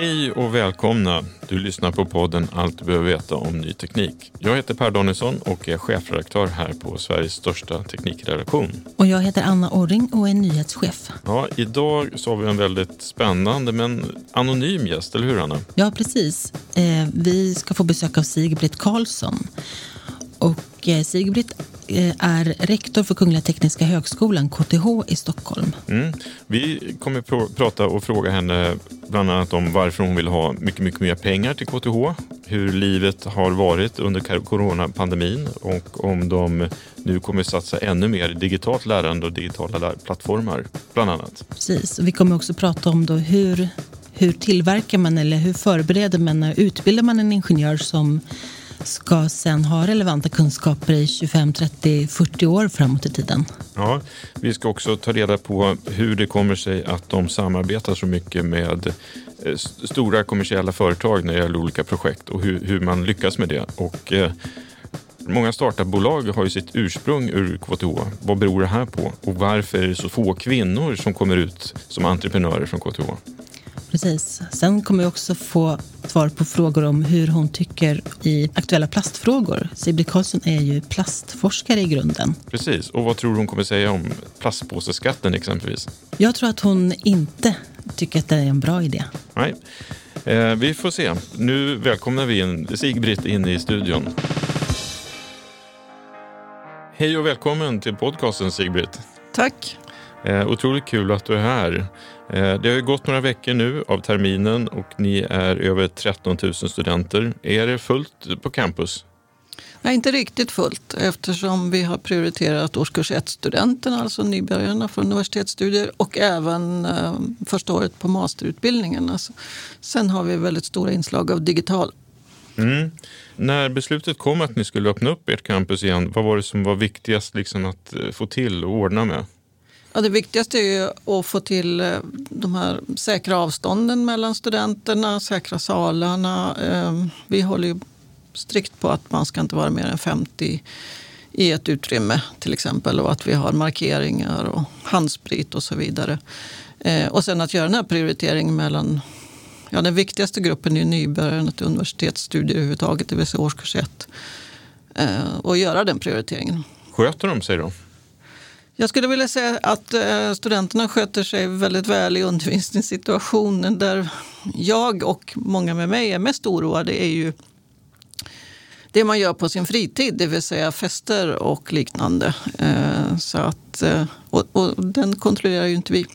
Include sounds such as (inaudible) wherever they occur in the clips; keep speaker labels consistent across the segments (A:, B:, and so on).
A: Hej och välkomna! Du lyssnar på podden Allt du behöver veta om ny teknik. Jag heter Per Danielsson och är chefredaktör här på Sveriges största teknikredaktion.
B: Och jag heter Anna Orring och är nyhetschef.
A: Ja, idag så har vi en väldigt spännande men anonym gäst, eller hur Anna?
B: Ja, precis. Eh, vi ska få besök av Sigbritt Karlsson. Och eh, Sigbritt eh, är rektor för Kungliga Tekniska Högskolan, KTH, i Stockholm.
A: Mm. Vi kommer pr prata och fråga henne bland annat om varför hon vill ha mycket, mycket mer pengar till KTH, hur livet har varit under coronapandemin och om de nu kommer satsa ännu mer digitalt lärande och digitala plattformar, bland annat.
B: Precis, vi kommer också prata om då hur, hur tillverkar man eller hur förbereder man och utbildar man en ingenjör som ska sen ha relevanta kunskaper i 25, 30, 40 år framåt i tiden.
A: Ja, vi ska också ta reda på hur det kommer sig att de samarbetar så mycket med eh, stora kommersiella företag när det gäller olika projekt och hur, hur man lyckas med det. Och, eh, Många startupbolag har ju sitt ursprung ur KTH. Vad beror det här på? Och varför är det så få kvinnor som kommer ut som entreprenörer från KTH?
B: Precis. Sen kommer vi också få svar på frågor om hur hon tycker i aktuella plastfrågor. Sibyl Karlsson är ju plastforskare i grunden.
A: Precis. Och vad tror hon kommer säga om plastpåseskatten exempelvis?
B: Jag tror att hon inte tycker att det är en bra idé.
A: Nej. Eh, vi får se. Nu välkomnar vi in Sigbritt in i studion. Hej och välkommen till podcasten Sigbritt.
C: Tack.
A: Eh, otroligt kul att du är här. Eh, det har gått några veckor nu av terminen och ni är över 13 000 studenter. Är det fullt på campus?
C: Nej, inte riktigt fullt eftersom vi har prioriterat årskurs 1-studenterna, alltså nybörjarna för universitetsstudier och även eh, första året på masterutbildningen. Alltså, sen har vi väldigt stora inslag av digital.
A: Mm. När beslutet kom att ni skulle öppna upp ert campus igen, vad var det som var viktigast liksom, att eh, få till och ordna med?
C: Ja, det viktigaste är att få till eh, de här säkra avstånden mellan studenterna, säkra salarna. Ehm, vi håller ju strikt på att man ska inte vara mer än 50 i ett utrymme till exempel och att vi har markeringar och handsprit och så vidare. Ehm, och sen att göra den här prioriteringen mellan Ja, den viktigaste gruppen är nybörjarna till universitetsstudier överhuvudtaget, det vill säga årskurs 1. Eh, och göra den prioriteringen.
A: Sköter de sig då?
C: Jag skulle vilja säga att eh, studenterna sköter sig väldigt väl i undervisningssituationen. Där jag och många med mig är mest oroade är ju det man gör på sin fritid, det vill säga fester och liknande. Eh, så att, eh, och, och den kontrollerar ju inte vi.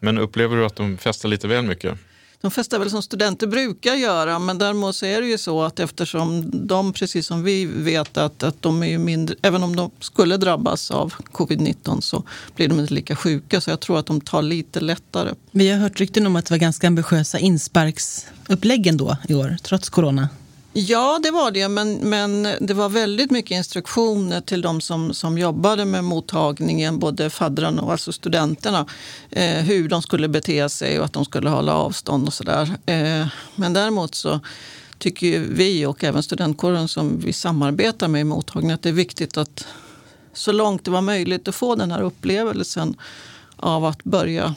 A: Men upplever du att de festar lite väl mycket?
C: De festar väl som studenter brukar göra, men däremot så är det ju så att eftersom de, precis som vi vet, att, att de är ju mindre, även om de skulle drabbas av covid-19 så blir de inte lika sjuka. Så jag tror att de tar lite lättare.
B: Vi har hört rykten om att det var ganska ambitiösa insparksupplägg ändå i år, trots corona.
C: Ja, det var det. Men, men det var väldigt mycket instruktioner till de som, som jobbade med mottagningen, både faddrarna och alltså studenterna. Eh, hur de skulle bete sig och att de skulle hålla avstånd och sådär. Eh, men däremot så tycker vi och även studentkåren som vi samarbetar med i mottagningen att det är viktigt att så långt det var möjligt att få den här upplevelsen av att börja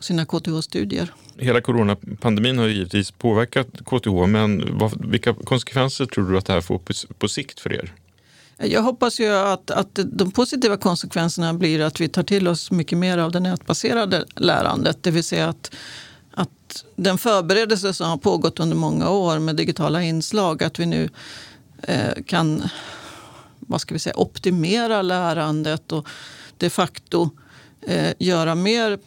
C: sina KTH-studier.
A: Hela coronapandemin har givetvis påverkat KTH, men vad, vilka konsekvenser tror du att det här får på, på sikt för er?
C: Jag hoppas ju att, att de positiva konsekvenserna blir att vi tar till oss mycket mer av det nätbaserade lärandet. Det vill säga att, att den förberedelse som har pågått under många år med digitala inslag, att vi nu eh, kan vad ska vi säga, optimera lärandet och de facto eh, göra mer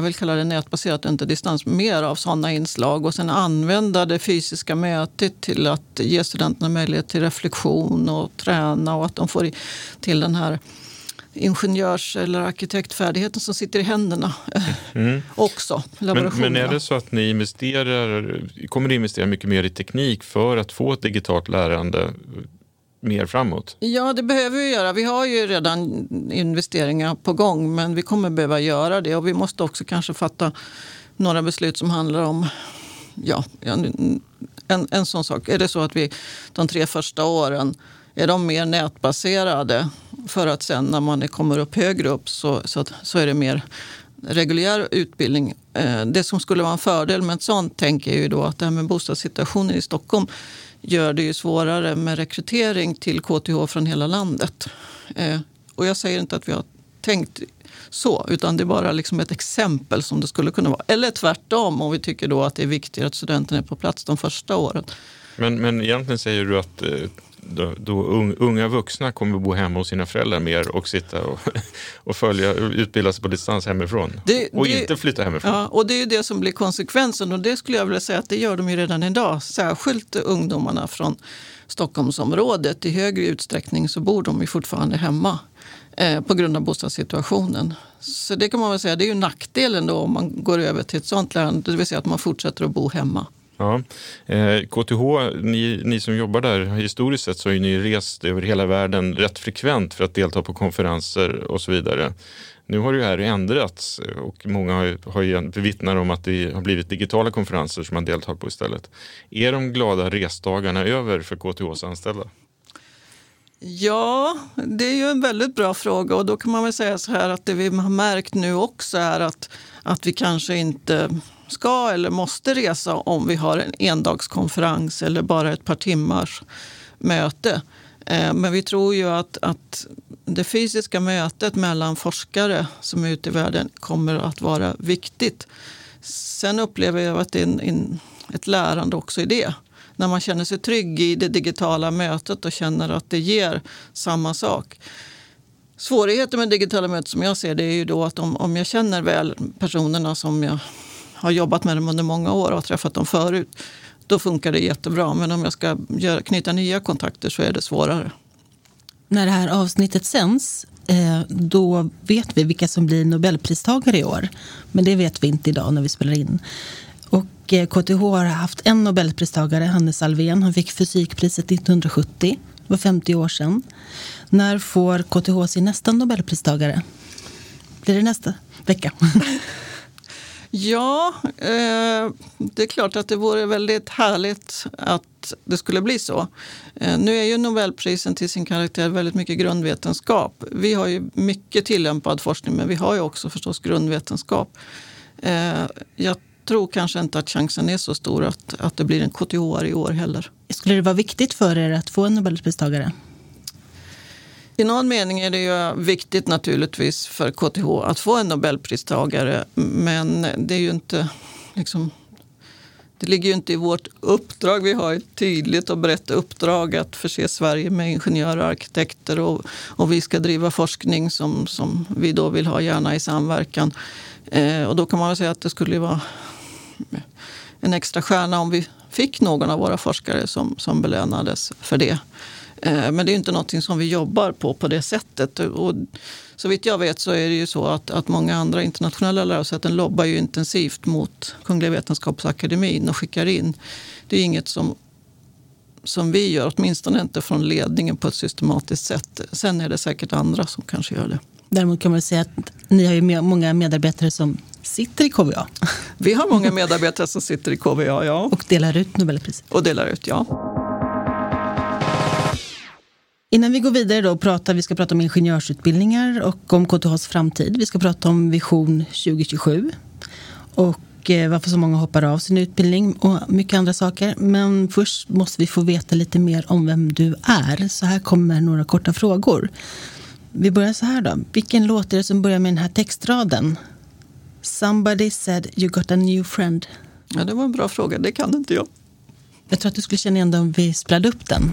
C: jag vill kalla det nätbaserat och inte distans, mer av sådana inslag och sen använda det fysiska mötet till att ge studenterna möjlighet till reflektion och träna och att de får till den här ingenjörs eller arkitektfärdigheten som sitter i händerna (laughs) mm. också.
A: Men, men, är det så att ni investerar, kommer att investera mycket mer i teknik för att få ett digitalt lärande mer framåt?
C: Ja, det behöver vi göra. Vi har ju redan investeringar på gång men vi kommer behöva göra det och vi måste också kanske fatta några beslut som handlar om ja, en, en sån sak. Är det så att vi de tre första åren är de mer nätbaserade för att sen när man kommer upp högre upp så, så, så är det mer reguljär utbildning. Eh, det som skulle vara en fördel med ett sånt tänker jag ju då att det här med bostadssituationen i Stockholm gör det ju svårare med rekrytering till KTH från hela landet. Eh, och jag säger inte att vi har tänkt så, utan det är bara liksom ett exempel som det skulle kunna vara. Eller tvärtom, om vi tycker då att det är viktigare att studenterna är på plats de första åren.
A: Men, men egentligen säger du att eh, då, då unga vuxna kommer bo hemma hos sina föräldrar mer och sitta och, (laughs) och följa, utbilda sig på distans hemifrån. Det, och det, inte flytta hemifrån.
C: Ja, och det är ju det som blir konsekvensen och det skulle jag vilja säga att det gör de ju redan idag. Särskilt ungdomarna från Stockholmsområdet. I högre utsträckning så bor de ju fortfarande hemma eh, på grund av bostadssituationen. Så det kan man väl säga, det är ju nackdelen då om man går över till ett sånt lärande, det vill säga att man fortsätter att bo hemma.
A: Ja. Eh, KTH, ni, ni som jobbar där, historiskt sett så har ni rest över hela världen rätt frekvent för att delta på konferenser och så vidare. Nu har det här ändrats eh, och många har, har vittnar om att det har blivit digitala konferenser som man deltar på istället. Är de glada resdagarna över för KTHs anställda?
C: Ja, det är ju en väldigt bra fråga och då kan man väl säga så här att det vi har märkt nu också är att, att vi kanske inte ska eller måste resa om vi har en endagskonferens eller bara ett par timmars möte. Eh, men vi tror ju att, att det fysiska mötet mellan forskare som är ute i världen kommer att vara viktigt. Sen upplever jag att det är en, en, ett lärande också i det. När man känner sig trygg i det digitala mötet och känner att det ger samma sak. Svårigheten med digitala möten som jag ser det är ju då att om, om jag känner väl personerna som jag har jobbat med dem under många år och har träffat dem förut, då funkar det jättebra. Men om jag ska göra, knyta nya kontakter så är det svårare.
B: När det här avsnittet sänds, eh, då vet vi vilka som blir Nobelpristagare i år. Men det vet vi inte idag när vi spelar in. Och eh, KTH har haft en Nobelpristagare, Hannes Alfvén. Han fick fysikpriset 1970. Det var 50 år sedan. När får KTH sin nästa Nobelpristagare? Blir det nästa vecka? (laughs)
C: Ja, eh, det är klart att det vore väldigt härligt att det skulle bli så. Eh, nu är ju Nobelprisen till sin karaktär väldigt mycket grundvetenskap. Vi har ju mycket tillämpad forskning men vi har ju också förstås grundvetenskap. Eh, jag tror kanske inte att chansen är så stor att, att det blir en KTH i år heller.
B: Skulle det vara viktigt för er att få en Nobelpristagare?
C: I någon mening är det ju viktigt naturligtvis för KTH att få en Nobelpristagare. Men det är ju inte liksom, det ligger ju inte i vårt uppdrag. Vi har ett tydligt och brett uppdrag att förse Sverige med ingenjörer och arkitekter och, och vi ska driva forskning som, som vi då vill ha, gärna i samverkan. Eh, och då kan man väl säga att det skulle vara en extra stjärna om vi fick någon av våra forskare som, som belönades för det. Eh, men det är inte något som vi jobbar på på det sättet. Och så vitt jag vet så är det ju så att, att många andra internationella lärosäten lobbar ju intensivt mot Kungliga Vetenskapsakademin och skickar in. Det är inget som, som vi gör, åtminstone inte från ledningen på ett systematiskt sätt. Sen är det säkert andra som kanske gör det.
B: Däremot kan man säga att ni har ju många medarbetare som sitter i KVA. (laughs)
C: Vi har många medarbetare som sitter i KVA, ja.
B: Och delar ut Nobelpriset.
C: Och delar ut, ja.
B: Innan vi går vidare då och pratar, vi ska prata om ingenjörsutbildningar och om KTHs framtid. Vi ska prata om Vision 2027 och eh, varför så många hoppar av sin utbildning och mycket andra saker. Men först måste vi få veta lite mer om vem du är. Så här kommer några korta frågor. Vi börjar så här då. Vilken låt är det som börjar med den här textraden? Somebody said you got a new friend.
C: Ja, det var en bra fråga. Det kan inte jag.
B: Jag tror att du skulle känna igen den om vi spelade upp den.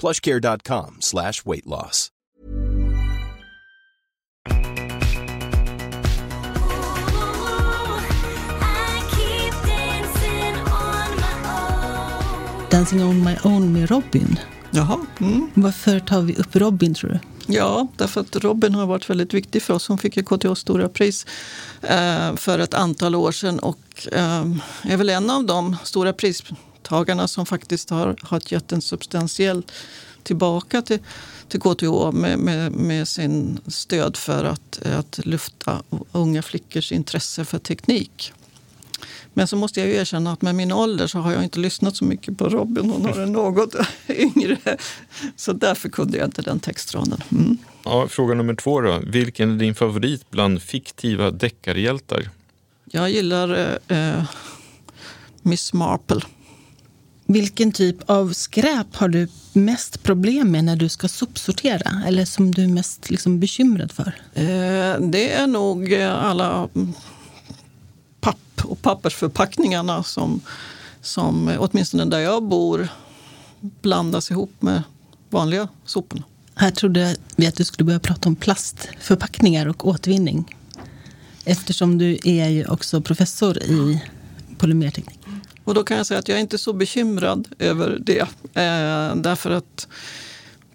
D: plushcare.com slash weight loss.
B: Dancing on my own med Robin.
C: Jaha. Mm.
B: Varför tar vi upp Robin tror du?
C: Ja, därför att Robin har varit väldigt viktig för oss. Hon fick ju KTHs stora pris eh, för ett antal år sedan och eh, är väl en av de stora pristagarna som faktiskt har, har gett en substantiell tillbaka till, till KTH med, med, med sin stöd för att, att lyfta unga flickors intresse för teknik. Men så måste jag ju erkänna att med min ålder så har jag inte lyssnat så mycket på Robin. Hon har en något (laughs) yngre. Så därför kunde jag inte den textraden. Mm.
A: Ja, fråga nummer två då. Vilken är din favorit bland fiktiva deckarhjältar?
C: Jag gillar eh, Miss Marple.
B: Vilken typ av skräp har du mest problem med när du ska sopsortera? Eller som du är mest liksom bekymrad för?
C: Eh, det är nog alla papp och pappersförpackningarna som, som åtminstone där jag bor blandas ihop med vanliga soporna.
B: Här trodde vi att du skulle börja prata om plastförpackningar och återvinning. Eftersom du är ju också professor i polymerteknik.
C: Och då kan jag säga att jag är inte så bekymrad över det. Eh, därför att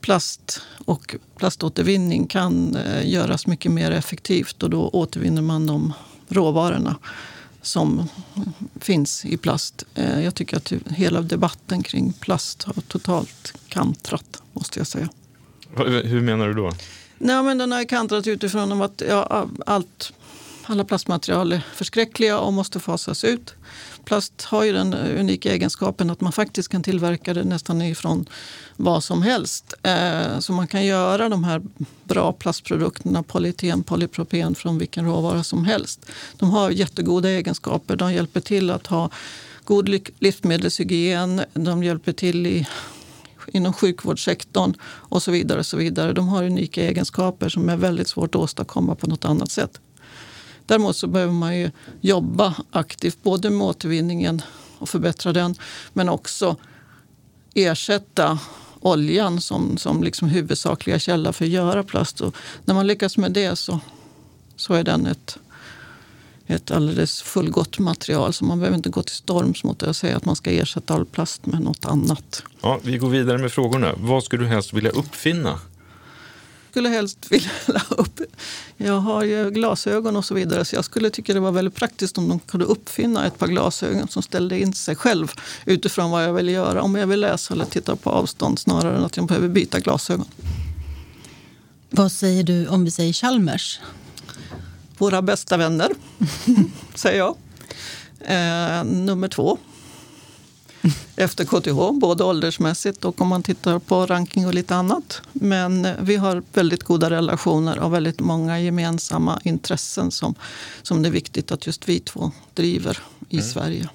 C: plast och plaståtervinning kan eh, göras mycket mer effektivt och då återvinner man de råvarorna som finns i plast. Eh, jag tycker att hela debatten kring plast har totalt kantrat, måste jag säga.
A: Hur menar du då?
C: Nej, men den har kantrat utifrån att ja, allt, alla plastmaterial är förskräckliga och måste fasas ut. Plast har ju den unika egenskapen att man faktiskt kan tillverka det nästan ifrån vad som helst. Eh, så man kan göra de här bra plastprodukterna, polyeten, polypropen, från vilken råvara som helst. De har jättegoda egenskaper. De hjälper till att ha god livsmedelshygien. De hjälper till i, inom sjukvårdssektorn och så vidare. Och så vidare. De har unika egenskaper som är väldigt svårt att åstadkomma på något annat sätt. Däremot så behöver man ju jobba aktivt både med återvinningen och förbättra den men också ersätta oljan som, som liksom huvudsakliga källa för att göra plast. Och när man lyckas med det så, så är den ett, ett alldeles fullgott material. Så man behöver inte gå till storms mot det och säga att man ska ersätta all plast med något annat.
A: Ja, vi går vidare med frågorna. Vad skulle du helst vilja uppfinna?
C: Skulle helst (laughs) vilja upp. Jag har ju glasögon och så vidare så jag skulle tycka det var väldigt praktiskt om de kunde uppfinna ett par glasögon som ställde in sig själv utifrån vad jag vill göra. Om jag vill läsa eller titta på avstånd snarare än att jag behöver byta glasögon.
B: Vad säger du om vi säger Chalmers?
C: Våra bästa vänner, (laughs) säger jag. Eh, nummer två efter KTH, både åldersmässigt och om man tittar på ranking och lite annat. Men eh, vi har väldigt goda relationer och väldigt många gemensamma intressen som, som det är viktigt att just vi två driver i mm. Sverige.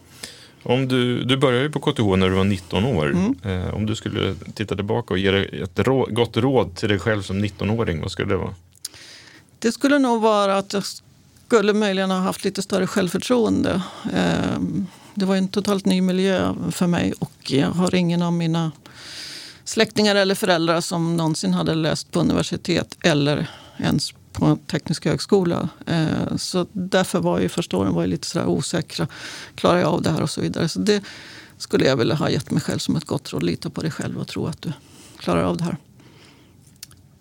A: Om du, du började ju på KTH när du var 19 år. Mm. Eh, om du skulle titta tillbaka och ge ett råd, gott råd till dig själv som 19-åring, vad skulle det vara?
C: Det skulle nog vara att jag skulle möjligen ha haft lite större självförtroende. Eh, det var en totalt ny miljö för mig och jag har ingen av mina släktingar eller föräldrar som någonsin hade läst på universitet eller ens på teknisk högskola. Eh, så därför var ju första åren var jag lite sådär osäkra. Klarar jag av det här och så vidare. Så det skulle jag vilja ha gett mig själv som ett gott råd. Lita på dig själv och tro att du klarar av det här.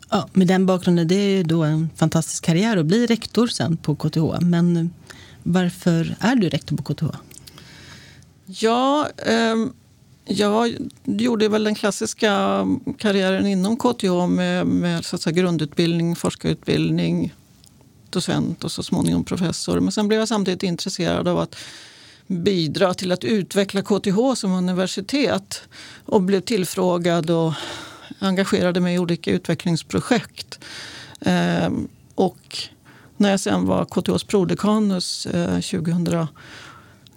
B: Ja, med den bakgrunden, det är ju då en fantastisk karriär att bli rektor sen på KTH. Men varför är du rektor på KTH?
C: Ja, eh, jag gjorde väl den klassiska karriären inom KTH med, med så att säga, grundutbildning, forskarutbildning, docent och så småningom professor. Men sen blev jag samtidigt intresserad av att bidra till att utveckla KTH som universitet och blev tillfrågad och engagerade mig i olika utvecklingsprojekt. Eh, och när jag sen var KTHs prodekanus eh, 2000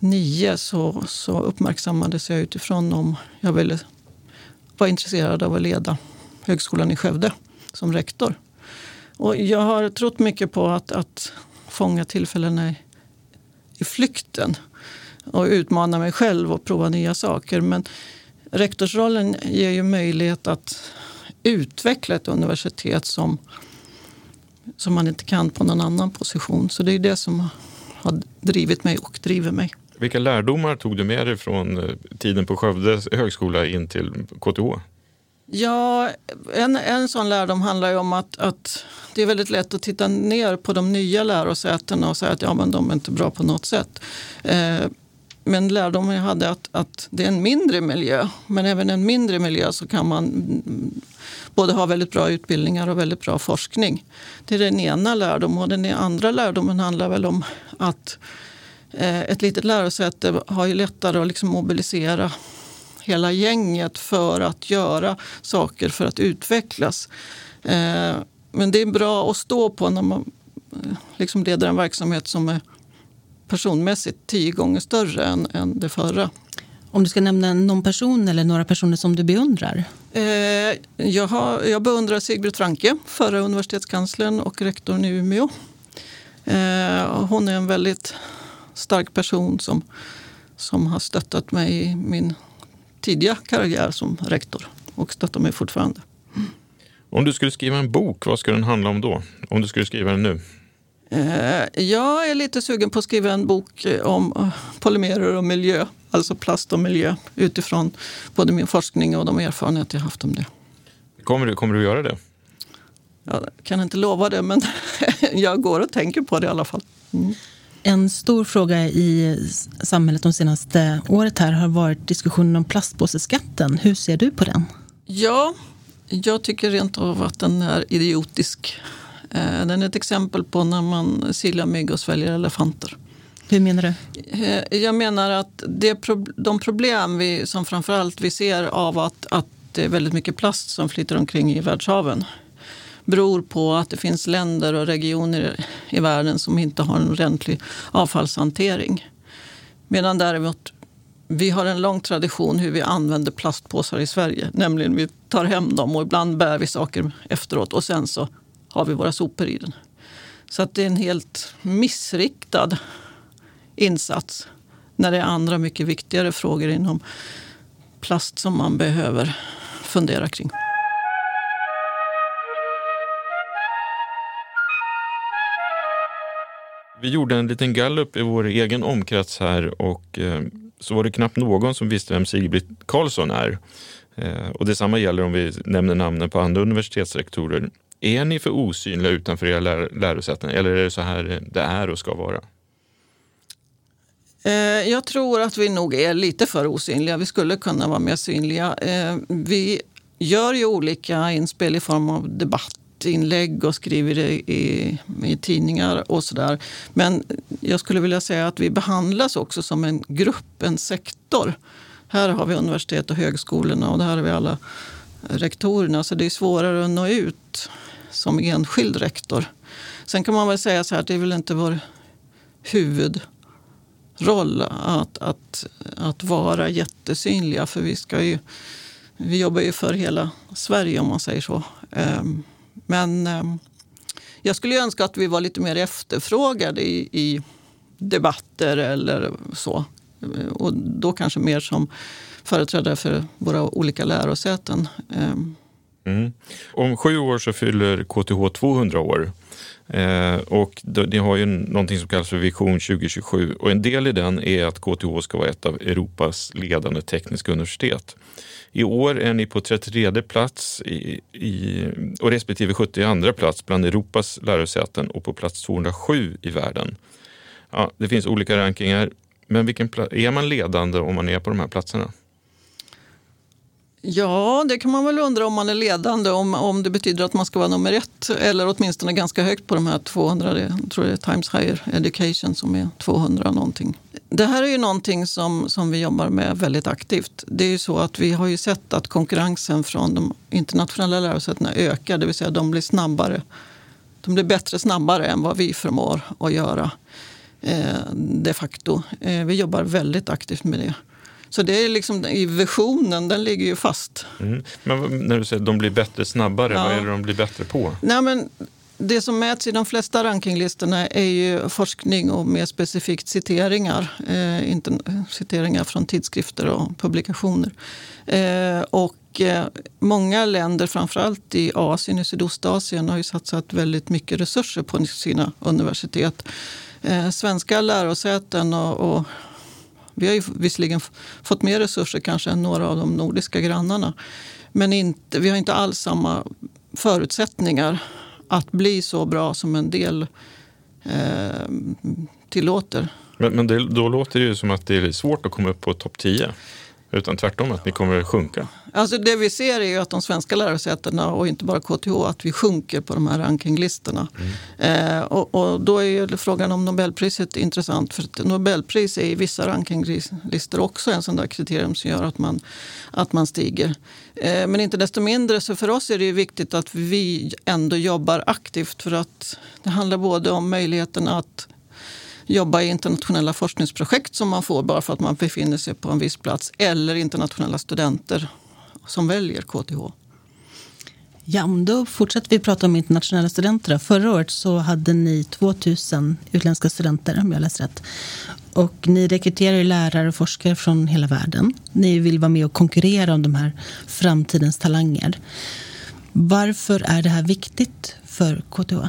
C: nio så, så uppmärksammades jag utifrån om jag ville vara intresserad av att leda Högskolan i Skövde som rektor. Och jag har trott mycket på att, att fånga tillfällena i, i flykten och utmana mig själv och prova nya saker. Men rektorsrollen ger ju möjlighet att utveckla ett universitet som, som man inte kan på någon annan position. Så det är det som har drivit mig och driver mig.
A: Vilka lärdomar tog du med dig från eh, tiden på Skövde högskola in till KTH?
C: Ja, en, en sån lärdom handlar ju om att, att det är väldigt lätt att titta ner på de nya lärosätena och säga att ja, men de är inte bra på något sätt. Eh, men lärdomen jag hade att, att det är en mindre miljö. Men även en mindre miljö så kan man mm, både ha väldigt bra utbildningar och väldigt bra forskning. Det är den ena lärdomen. Och den andra lärdomen handlar väl om att ett litet lärosäte har ju lättare att liksom mobilisera hela gänget för att göra saker för att utvecklas. Eh, men det är bra att stå på när man eh, liksom leder en verksamhet som är personmässigt tio gånger större än, än det förra.
B: Om du ska nämna någon person eller några personer som du beundrar?
C: jag, har, jag beundrar Sigrid Franke, förra universitetskanslern och rektorn i Umeå. hon är en väldigt stark person som, som har stöttat mig i min tidiga karriär som rektor och stöttar mig fortfarande.
A: Om du skulle skriva en bok, vad skulle den handla om då? Om du skulle skriva den nu?
C: Eh, jag är lite sugen på att skriva en bok eh, om eh, polymerer och miljö, alltså plast och miljö utifrån både min forskning och de erfarenheter jag haft om det.
A: Kommer du, kommer du göra det?
C: Jag kan inte lova det, men (laughs) jag går och tänker på det i alla fall. Mm.
B: En stor fråga i samhället de senaste året här har varit diskussionen om plastpåseskatten. Hur ser du på den?
C: Ja, jag tycker rent av att den är idiotisk. Eh, den är ett exempel på när man silar mygg och sväljer elefanter.
B: Hur menar du?
C: Eh, jag menar att det, de problem vi, som framförallt vi ser av att, att det är väldigt mycket plast som flyter omkring i världshaven beror på att det finns länder och regioner i världen som inte har en ordentlig avfallshantering. Medan däremot vi har en lång tradition hur vi använder plastpåsar i Sverige. Nämligen vi tar hem dem och ibland bär vi saker efteråt och sen så har vi våra sopor i den. Så att det är en helt missriktad insats när det är andra mycket viktigare frågor inom plast som man behöver fundera kring.
A: Vi gjorde en liten gallup i vår egen omkrets här och eh, så var det knappt någon som visste vem Sigbritt Karlsson är. Eh, och detsamma gäller om vi nämner namnen på andra universitetsrektorer. Är ni för osynliga utanför era lär lärosäten eller är det så här det är och ska vara?
C: Eh, jag tror att vi nog är lite för osynliga. Vi skulle kunna vara mer synliga. Eh, vi gör ju olika inspel i form av debattinlägg och skriver i, i, i tidningar och sådär. Men jag skulle vilja säga att vi behandlas också som en grupp, en sektor. Här har vi universitet och högskolorna och här har vi alla rektorerna. Så det är svårare att nå ut som enskild rektor. Sen kan man väl säga så här att det är väl inte vår huvudroll att, att, att vara jättesynliga. För vi, ska ju, vi jobbar ju för hela Sverige om man säger så. Um, men ehm, jag skulle önska att vi var lite mer efterfrågade i, i debatter eller så. Eh, och då kanske mer som företrädare för våra olika lärosäten. Ehm.
A: Mm. Om sju år så fyller KTH 200 år. Eh, och ni har ju någonting som kallas för Vision 2027 och en del i den är att KTH ska vara ett av Europas ledande tekniska universitet. I år är ni på 33 plats i, i, och respektive 72 plats bland Europas lärosäten och på plats 207 i världen. Ja, det finns olika rankingar, men vilken är man ledande om man är på de här platserna?
C: Ja, det kan man väl undra om man är ledande, om, om det betyder att man ska vara nummer ett eller åtminstone ganska högt på de här 200. Jag tror det är Times Higher Education som är 200 någonting. Det här är ju någonting som, som vi jobbar med väldigt aktivt. Det är ju så att vi har ju sett att konkurrensen från de internationella lärosätena ökar, det vill säga de blir snabbare. De blir bättre snabbare än vad vi förmår att göra eh, de facto. Eh, vi jobbar väldigt aktivt med det. Så det är liksom i visionen, den ligger ju fast.
A: Mm. Men när du säger att de blir bättre snabbare, ja. vad är det de blir bättre på?
C: Nej, men det som mäts i de flesta rankinglistorna är ju forskning och mer specifikt citeringar. Eh, inte eh, citeringar från tidskrifter och publikationer. Eh, och eh, många länder, framförallt i Asien och Sydostasien, har ju satsat väldigt mycket resurser på sina universitet. Eh, svenska lärosäten och, och vi har ju visserligen fått mer resurser kanske än några av de nordiska grannarna. Men inte, vi har inte alls samma förutsättningar att bli så bra som en del eh, tillåter.
A: Men, men det, då låter det ju som att det är svårt att komma upp på topp 10. Utan tvärtom att ni kommer att sjunka?
C: Alltså det vi ser är att de svenska lärosätena och inte bara KTH, att vi sjunker på de här rankinglistorna. Mm. Eh, och, och, då är ju frågan om Nobelpriset intressant. För att Nobelpris är i vissa rankinglistor också en sån där kriterium som gör att man, att man stiger. Eh, men inte desto mindre, så för oss är det viktigt att vi ändå jobbar aktivt. För att det handlar både om möjligheten att jobba i internationella forskningsprojekt som man får bara för att man befinner sig på en viss plats eller internationella studenter som väljer KTH.
B: Ja, då fortsätter vi prata om internationella studenter. Förra året så hade ni 2000 utländska studenter, om jag läst rätt. Och ni rekryterar lärare och forskare från hela världen. Ni vill vara med och konkurrera om de här framtidens talanger. Varför är det här viktigt för KTH?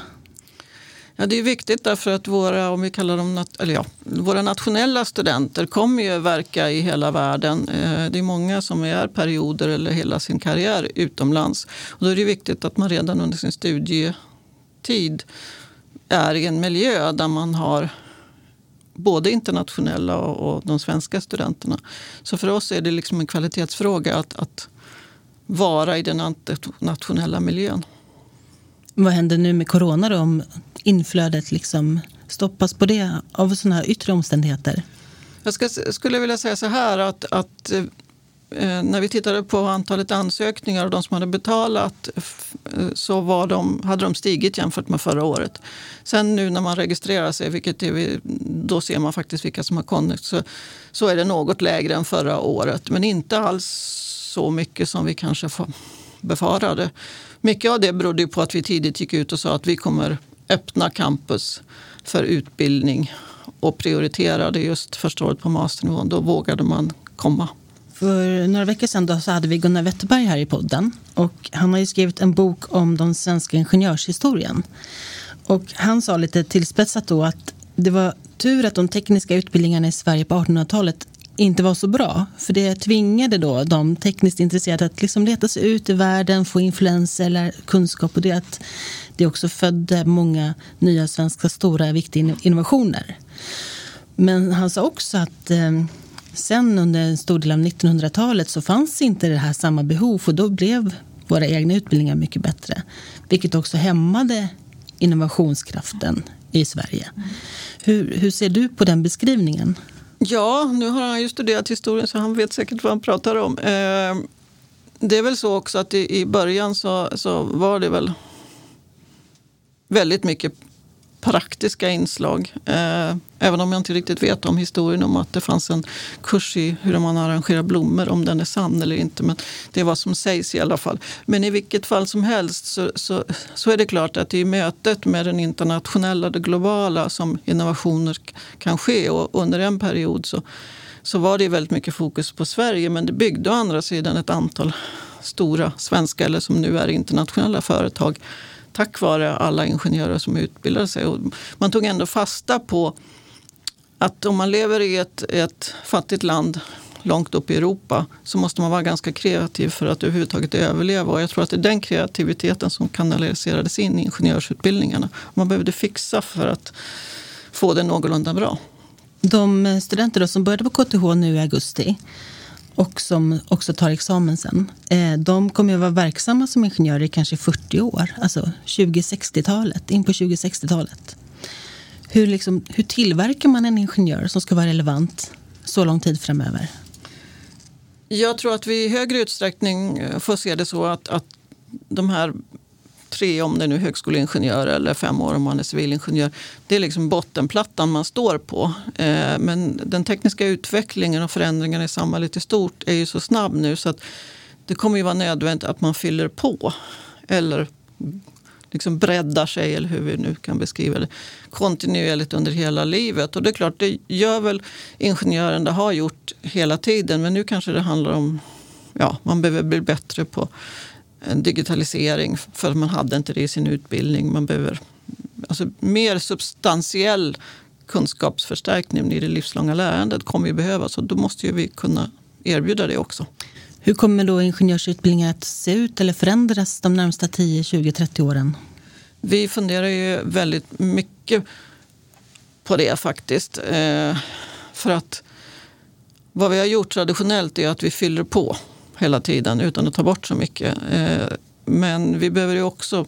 C: Ja, det är viktigt därför att våra, om vi kallar dem, eller ja, våra nationella studenter kommer ju verka i hela världen. Eh, det är många som är perioder eller hela sin karriär utomlands. Och då är det viktigt att man redan under sin studietid är i en miljö där man har både internationella och de svenska studenterna. Så för oss är det liksom en kvalitetsfråga att, att vara i den nationella miljön.
B: Vad händer nu med corona då, om inflödet liksom stoppas på det av sådana här yttre omständigheter?
C: Jag ska, skulle vilja säga så här att, att eh, när vi tittade på antalet ansökningar och de som hade betalat så var de, hade de stigit jämfört med förra året. Sen nu när man registrerar sig, vilket är, då ser man faktiskt vilka som har kommit, så, så är det något lägre än förra året. Men inte alls så mycket som vi kanske befarade. Mycket av det berodde på att vi tidigt gick ut och sa att vi kommer öppna campus för utbildning och prioriterade just första året på masternivån. Då vågade man komma.
B: För några veckor sedan då så hade vi Gunnar Wetterberg här i podden. Och han har ju skrivit en bok om den svenska ingenjörshistorien. Och han sa lite tillspetsat då att det var tur att de tekniska utbildningarna i Sverige på 1800-talet inte var så bra. För det tvingade då de tekniskt intresserade att liksom leta sig ut i världen, få influenser eller kunskap. Och det att det också födde många nya svenska stora viktiga innovationer. Men han sa också att eh, sen under en stor del av 1900-talet så fanns inte det här samma behov och då blev våra egna utbildningar mycket bättre. Vilket också hämmade innovationskraften i Sverige. Hur, hur ser du på den beskrivningen?
C: Ja, nu har han ju studerat historien så han vet säkert vad han pratar om. Eh, det är väl så också att i, början så, så var det väl väldigt mycket praktiska inslag. Eh, även om jag inte riktigt vet om historien om att det fanns en kurs i hur man arrangerar blommor, om den är sann eller inte. Men det är vad som sägs i alla fall. Men i vilket fall som helst så, så, så är det klart att det är mötet med den internationella, det globala som innovationer kan ske. Och under en period så, så var det väldigt mycket fokus på Sverige men det byggde å andra sidan ett antal stora svenska eller som nu är internationella företag tack vare alla ingenjörer som utbildade sig. Och man tog ändå fasta på att om man lever i ett, ett fattigt land långt upp i Europa så måste man vara ganska kreativ för att överhuvudtaget överleva. Och jag tror att det är den kreativiteten som kanaliserades in i ingenjörsutbildningarna. Man behövde fixa för att få det någorlunda bra.
B: De studenter som började på KTH nu i augusti och som också tar examen sen. Eh, de kommer att vara verksamma som ingenjörer i kanske 40 år, alltså 2060-talet, in på 2060-talet. Hur, liksom, hur tillverkar man en ingenjör som ska vara relevant så lång tid framöver?
C: Jag tror att vi i högre utsträckning eh, får se det så att, att de här tre om det är nu högskoleingenjör eller fem år om man är civilingenjör. Det är liksom bottenplattan man står på. Eh, men den tekniska utvecklingen och förändringarna i samhället i stort är ju så snabb nu så att det kommer ju vara nödvändigt att man fyller på. Eller liksom breddar sig, eller hur vi nu kan beskriva det, kontinuerligt under hela livet. Och det är klart, det gör väl ingenjören, det har gjort hela tiden. Men nu kanske det handlar om, ja, man behöver bli bättre på digitalisering för man hade inte det i sin utbildning. Man behöver alltså, mer substantiell kunskapsförstärkning i det livslånga lärandet kommer ju behövas och då måste ju vi kunna erbjuda det också.
B: Hur kommer då ingenjörsutbildningen att se ut eller förändras de närmsta 10, 20, 30 åren?
C: Vi funderar ju väldigt mycket på det faktiskt. Eh, för att vad vi har gjort traditionellt är att vi fyller på hela tiden utan att ta bort så mycket. Eh, men vi behöver ju också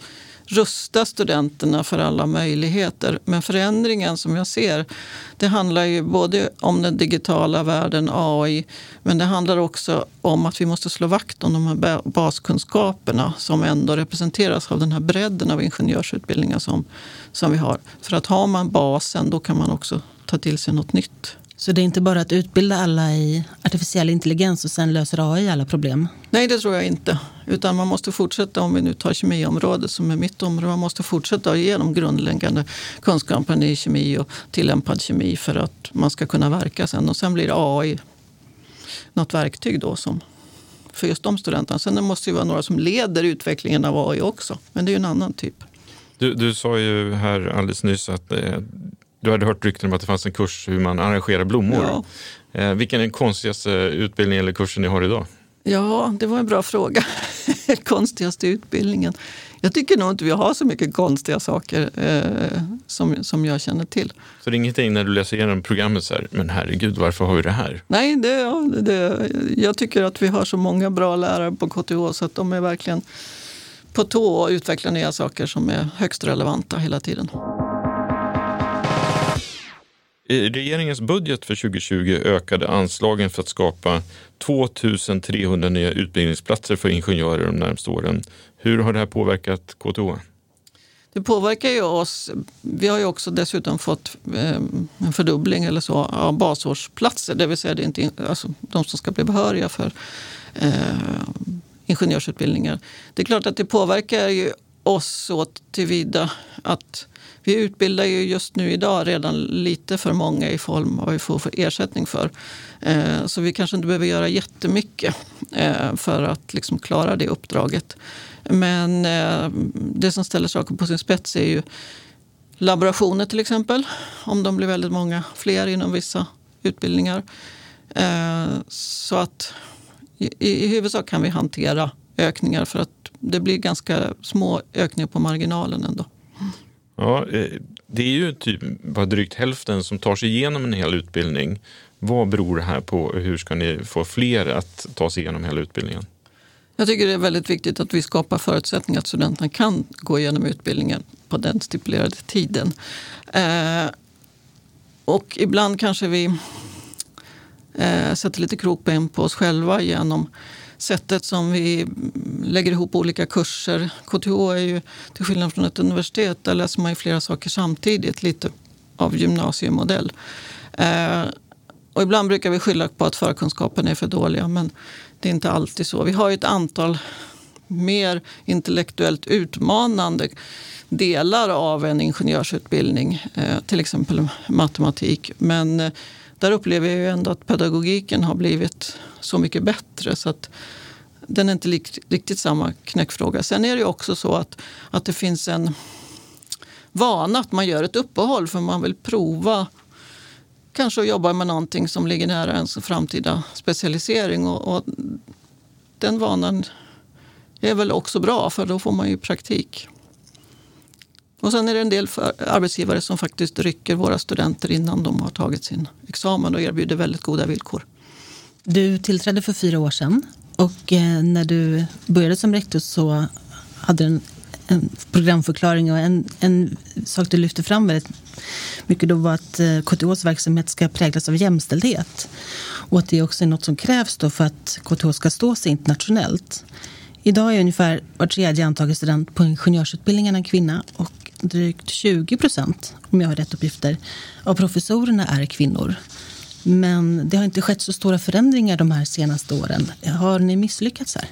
C: rusta studenterna för alla möjligheter. Men förändringen som jag ser, det handlar ju både om den digitala världen, AI, men det handlar också om att vi måste slå vakt om de här baskunskaperna som ändå representeras av den här bredden av ingenjörsutbildningar som, som vi har. För att har man basen, då kan man också ta till sig något nytt.
B: Så det är inte bara att utbilda alla i artificiell intelligens och sen löser AI alla problem?
C: Nej, det tror jag inte. Utan man måste fortsätta, om vi nu tar kemiområdet som är mitt område, man måste fortsätta ge de grundläggande kunskaperna i kemi och tillämpad kemi för att man ska kunna verka sen. Och sen blir AI något verktyg då som för just de studenterna. Sen det måste ju vara några som leder utvecklingen av AI också, men det är ju en annan typ.
A: Du, du sa ju här alldeles nyss att eh, du hade hört rykten om att det fanns en kurs hur man arrangerar blommor. Ja. Eh, vilken är den konstigaste utbildningen eller kursen ni har idag?
C: Ja, det var en bra fråga. (laughs) konstigaste utbildningen. Jag tycker nog inte vi har så mycket konstiga saker eh, som, som jag känner till.
A: Så det är ingenting när du läser igenom programmet så här, men herregud, varför har vi det här?
C: Nej, det, det, jag tycker att vi har så många bra lärare på KTH så att de är verkligen på tå och utvecklar nya saker som är högst relevanta hela tiden.
A: I regeringens budget för 2020 ökade anslagen för att skapa 2300 nya utbildningsplatser för ingenjörer de närmaste åren. Hur har det här påverkat KTH?
C: Det påverkar ju oss. Vi har ju också dessutom fått eh, en fördubbling eller så av basårsplatser, det vill säga det är inte, alltså, de som ska bli behöriga för eh, ingenjörsutbildningar. Det är klart att det påverkar ju oss så tillvida att vi utbildar ju just nu idag redan lite för många i form av vad vi får för ersättning för. Eh, så vi kanske inte behöver göra jättemycket eh, för att liksom klara det uppdraget. Men eh, det som ställer saker på sin spets är ju laborationer till exempel. Om de blir väldigt många fler inom vissa utbildningar. Eh, så att i, i huvudsak kan vi hantera ökningar för att det blir ganska små ökningar på marginalen ändå.
A: Ja, eh, det är ju typ bara drygt hälften som tar sig igenom en hel utbildning. Vad beror det här på? Hur ska ni få fler att ta sig igenom hela utbildningen?
C: Jag tycker det är väldigt viktigt att vi skapar förutsättningar att studenterna kan gå igenom utbildningen på den stipulerade tiden. Eh, och ibland kanske vi eh, sätter lite krokben på oss själva genom sättet som vi lägger ihop olika kurser. KTH är ju, till skillnad från ett universitet, där läser man ju flera saker samtidigt, lite av gymnasiemodell. Eh, och ibland brukar vi skylla på att förkunskapen är för dåliga, men det är inte alltid så. Vi har ju ett antal mer intellektuellt utmanande delar av en ingenjörsutbildning, eh, till exempel matematik. Men eh, där upplever jag ju ändå att pedagogiken har blivit så mycket bättre. så att Den är inte riktigt samma knäckfråga. Sen är det ju också så att, att det finns en vana att man gör ett uppehåll för man vill prova kanske att jobba med någonting som ligger nära ens framtida specialisering. Och, och den vanan är väl också bra för då får man ju praktik. Och sen är det en del arbetsgivare som faktiskt rycker våra studenter innan de har tagit sin examen och erbjuder väldigt goda villkor.
B: Du tillträdde för fyra år sedan och eh, när du började som rektor så hade du en, en programförklaring och en, en sak du lyfte fram väldigt mycket då var att eh, KTHs verksamhet ska präglas av jämställdhet och att det också är något som krävs då för att KTH ska stå sig internationellt. Idag är ungefär var tredje antagen student på ingenjörsutbildningen en kvinna och drygt 20 procent, om jag har rätt uppgifter, av professorerna är kvinnor. Men det har inte skett så stora förändringar de här senaste åren. Har ni misslyckats här?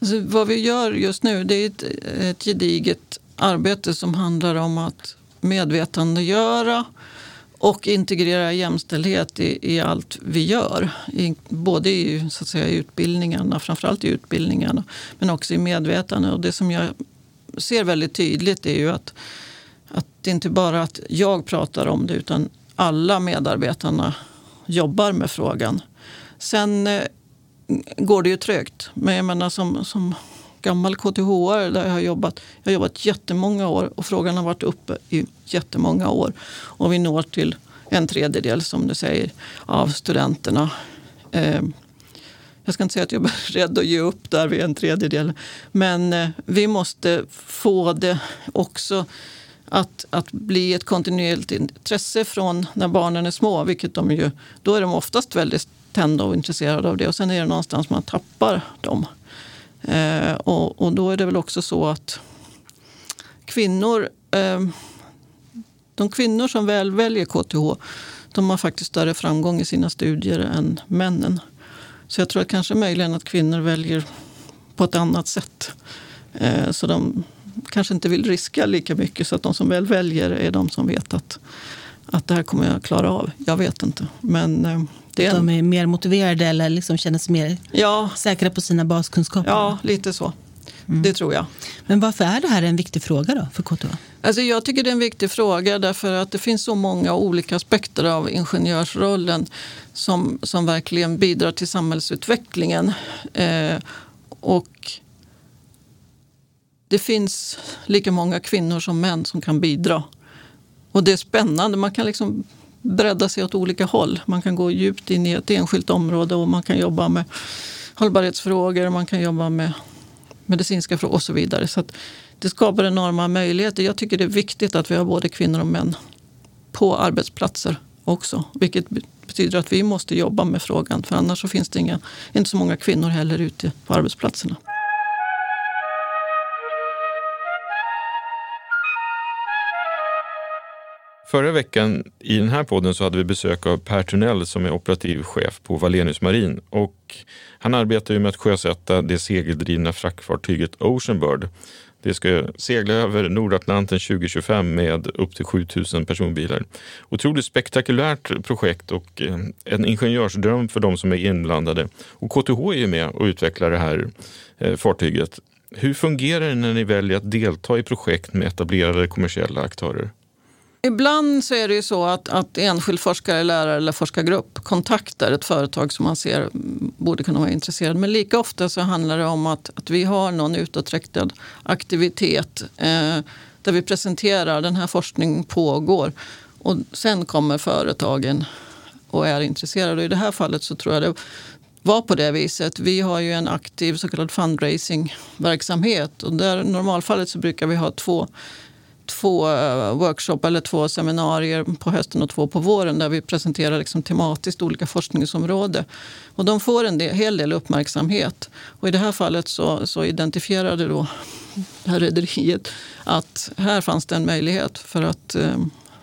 C: Alltså, vad vi gör just nu det är ett, ett gediget arbete som handlar om att medvetandegöra och integrera jämställdhet i, i allt vi gör. I, både i så att säga, utbildningarna, framförallt i utbildningarna, men också i medvetande. Och det som jag ser väldigt tydligt är ju att, att det inte bara att jag pratar om det utan alla medarbetarna jobbar med frågan. Sen eh, går det ju trögt. Men jag menar som, som gammal KTH där jag har jobbat. Jag har jobbat jättemånga år och frågan har varit uppe i jättemånga år. Och vi når till en tredjedel, som du säger, av studenterna. Eh, jag ska inte säga att jag är (laughs) rädd att ge upp där vid en tredjedel. Men eh, vi måste få det också att, att bli ett kontinuerligt intresse från när barnen är små. Vilket de ju, då är de oftast väldigt tända och intresserade av det. Och sen är det någonstans man tappar dem. Eh, och, och, då är det väl också så att kvinnor, eh, de kvinnor som väl väljer KTH, de har faktiskt större framgång i sina studier än männen. Så jag tror att kanske möjligen att kvinnor väljer på ett annat sätt. Eh, så de kanske inte vill riska lika mycket så att de som väl väljer är de som vet att, att det här kommer jag klara av. Jag vet inte. Men eh, det är
B: en... De är mer motiverade eller liksom känner sig mer
C: ja.
B: säkra på sina baskunskaper?
C: Ja, lite så. Mm. Det tror jag.
B: Men varför är det här en viktig fråga då för KTH?
C: Alltså jag tycker det är en viktig fråga därför att det finns så många olika aspekter av ingenjörsrollen som, som verkligen bidrar till samhällsutvecklingen. Eh, och det finns lika många kvinnor som män som kan bidra. Och det är spännande. Man kan liksom bredda sig åt olika håll. Man kan gå djupt in i ett enskilt område och man kan jobba med hållbarhetsfrågor, man kan jobba med medicinska frågor och så vidare. Så det skapar enorma möjligheter. Jag tycker det är viktigt att vi har både kvinnor och män på arbetsplatser också. Vilket betyder att vi måste jobba med frågan för annars så finns det inga, inte så många kvinnor heller ute på arbetsplatserna.
A: Förra veckan i den här podden så hade vi besök av Per Tunell som är operativ chef på Wallenius Marin. Och han arbetar ju med att sjösätta det segeldrivna fraktfartyget Oceanbird Det ska segla över Nordatlanten 2025 med upp till 7000 personbilar. Otroligt spektakulärt projekt och eh, en ingenjörsdröm för de som är inblandade. Och KTH är ju med och utvecklar det här eh, fartyget. Hur fungerar det när ni väljer att delta i projekt med etablerade kommersiella aktörer?
C: Ibland så är det ju så att, att enskild forskare, lärare eller forskargrupp kontaktar ett företag som man ser borde kunna vara intresserad. Men lika ofta så handlar det om att, att vi har någon utåtriktad aktivitet eh, där vi presenterar den här forskningen pågår. Och sen kommer företagen och är intresserade. Och I det här fallet så tror jag det var på det viset. Vi har ju en aktiv så kallad fundraising-verksamhet. Och där, I normalfallet så brukar vi ha två två eh, workshop eller två seminarier på hösten och två på våren där vi presenterar liksom tematiskt olika forskningsområden. Och de får en del, hel del uppmärksamhet. Och I det här fallet så, så identifierade då det här rederiet att här fanns det en möjlighet för att eh,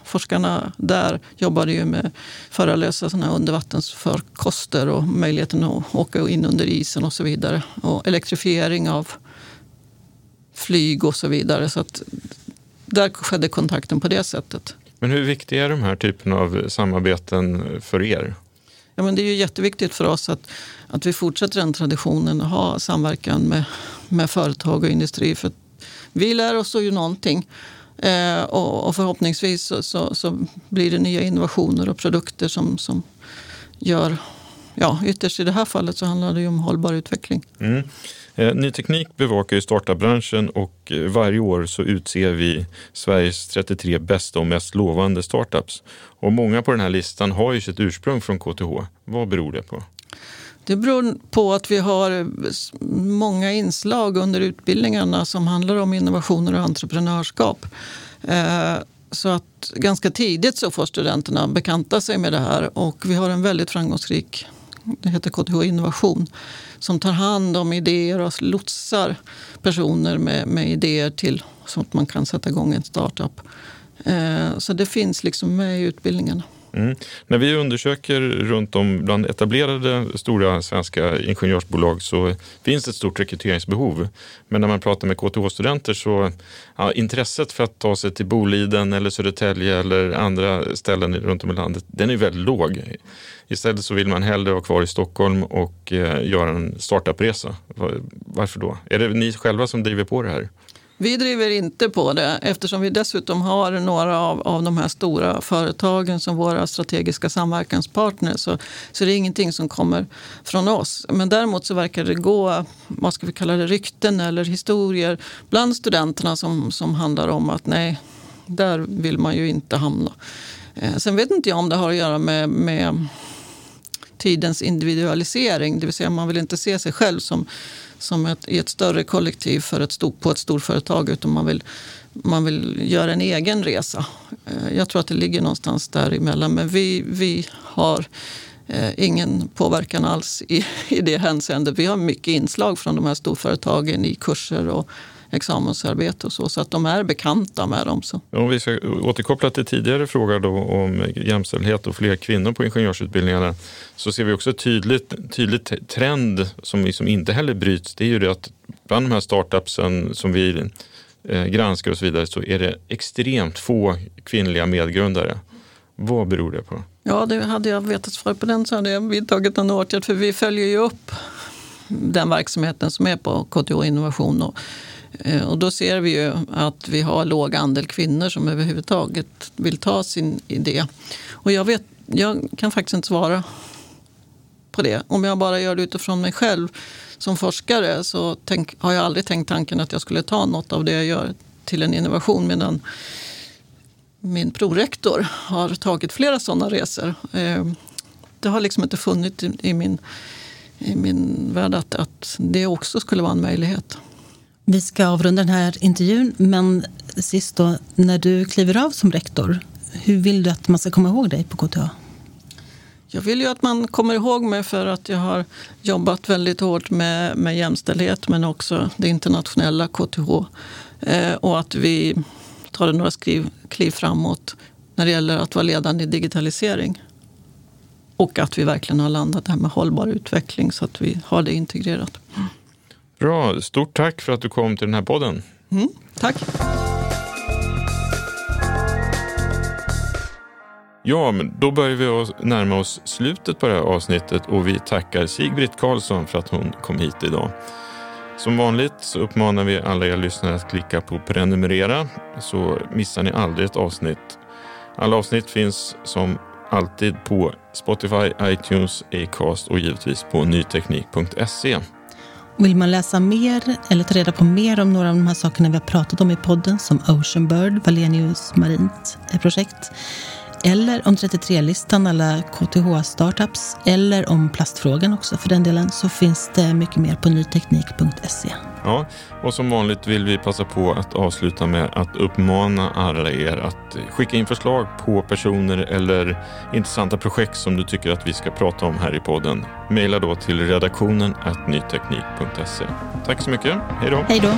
C: forskarna där jobbade ju med förarlösa såna undervattensfarkoster och möjligheten att åka in under isen och så vidare. Och elektrifiering av flyg och så vidare. Så att där skedde kontakten på det sättet.
A: Men hur viktiga är de här typen av samarbeten för er?
C: Ja, men det är ju jätteviktigt för oss att, att vi fortsätter den traditionen och ha samverkan med, med företag och industri. För vi lär oss ju någonting. Eh, och, och, förhoppningsvis så, så, så, blir det nya innovationer och produkter som, som gör... Ja, ytterst i det här fallet så handlar det ju om hållbar utveckling.
A: Mm. Eh, ny Teknik bevakar ju startupbranschen och eh, varje år så utser vi Sveriges 33 bästa och mest lovande startups. Och många på den här listan har ju sitt ursprung från KTH. Vad beror det på?
C: Det beror på att vi har eh, många inslag under utbildningarna som handlar om innovationer och entreprenörskap. Så att ganska tidigt så får studenterna bekanta sig med det här och vi har en väldigt framgångsrik, det heter KTH Innovation, som tar hand om idéer och lotsar personer med, med idéer till så att man kan sätta igång en startup. Eh, så det finns liksom med i utbildningarna.
A: Mm. När vi undersöker runt om bland etablerade stora svenska ingenjörsbolag så finns det ett stort rekryteringsbehov. Men när man pratar med KTH-studenter så ja, intresset för att ta sig till Boliden eller Södertälje eller andra ställen runt om i landet, den är väldigt låg. Istället så vill man hellre vara kvar i Stockholm och eh, göra en startupresa. Varför då? Är det ni själva som driver på det här?
C: Vi driver inte på det eftersom vi dessutom har några av, av de här stora företagen som våra strategiska samverkanspartners. Så, så det är ingenting som kommer från oss. Men däremot så verkar det gå, vad ska vi kalla det, rykten eller historier bland studenterna som, som handlar om att nej, där vill man ju inte hamna. Eh, sen vet inte jag om det har att göra med, med tidens individualisering. Det vill säga man vill inte se sig själv som, som ett, i ett större kollektiv för ett stor, på ett storföretag utan man vill, man vill göra en egen resa. Eh, jag tror att det ligger någonstans däremellan. Men vi, vi har eh, ingen påverkan alls i, (laughs) i det hänseendet. Vi har mycket inslag från de här storföretagen i kurser och examensarbete och så, så att de är bekanta med dem. Så.
A: Om vi ska återkoppla till tidigare fråga då om jämställdhet och fler kvinnor på ingenjörsutbildningarna så ser vi också tydligt, tydligt trend som liksom inte heller bryts. Det är ju det att bland de här startupsen som vi eh, granskar och så vidare så är det extremt få kvinnliga medgrundare. Vad beror det på?
C: Ja, det hade jag vetat svar på den så hade jag vidtagit en åtgärd för vi följer ju upp den verksamheten som är på KTH Innovation. Och Eh, och då ser vi ju att vi har låg andel kvinnor som överhuvudtaget vill ta sin idé. Och jag, vet, jag kan faktiskt inte svara på det. Om jag bara gör det utifrån mig själv som forskare så tänk, har jag aldrig tänkt tanken att jag skulle ta något av det jag gör till en innovation. Medan min prorektor har tagit flera sådana resor. Eh, det har liksom inte funnits i min, i min värld att, att det också skulle vara en möjlighet.
B: Vi ska avrunda den här intervjun, men sist då, när du kliver av som rektor, hur vill du att man ska komma ihåg dig på KTH?
C: Jag vill ju att man kommer ihåg mig för att jag har jobbat väldigt hårt med, med jämställdhet men också det internationella KTH. Eh, och att vi tar några skriv, kliv framåt när det gäller att vara ledande i digitalisering. Och att vi verkligen har landat det här med hållbar utveckling så att vi har det integrerat.
A: Bra, stort tack för att du kom till den här podden.
C: Mm, tack.
A: Ja, men då börjar vi oss närma oss slutet på det här avsnittet och vi tackar Sigbritt Karlsson för att hon kom hit idag. Som vanligt så uppmanar vi alla er lyssnare att klicka på prenumerera så missar ni aldrig ett avsnitt. Alla avsnitt finns som alltid på Spotify, iTunes, Acast och givetvis på nyteknik.se.
B: Vill man läsa mer eller ta reda på mer om några av de här sakerna vi har pratat om i podden som Ocean Bird, Valenius Marint eh, projekt eller om 33-listan, alla KTH-startups eller om plastfrågan också för den delen så finns det mycket mer på nyteknik.se.
A: Ja, och som vanligt vill vi passa på att avsluta med att uppmana alla er att skicka in förslag på personer eller intressanta projekt som du tycker att vi ska prata om här i podden. Maila då till redaktionen nyteknik.se. Tack så mycket. Hej då.
B: Hej då.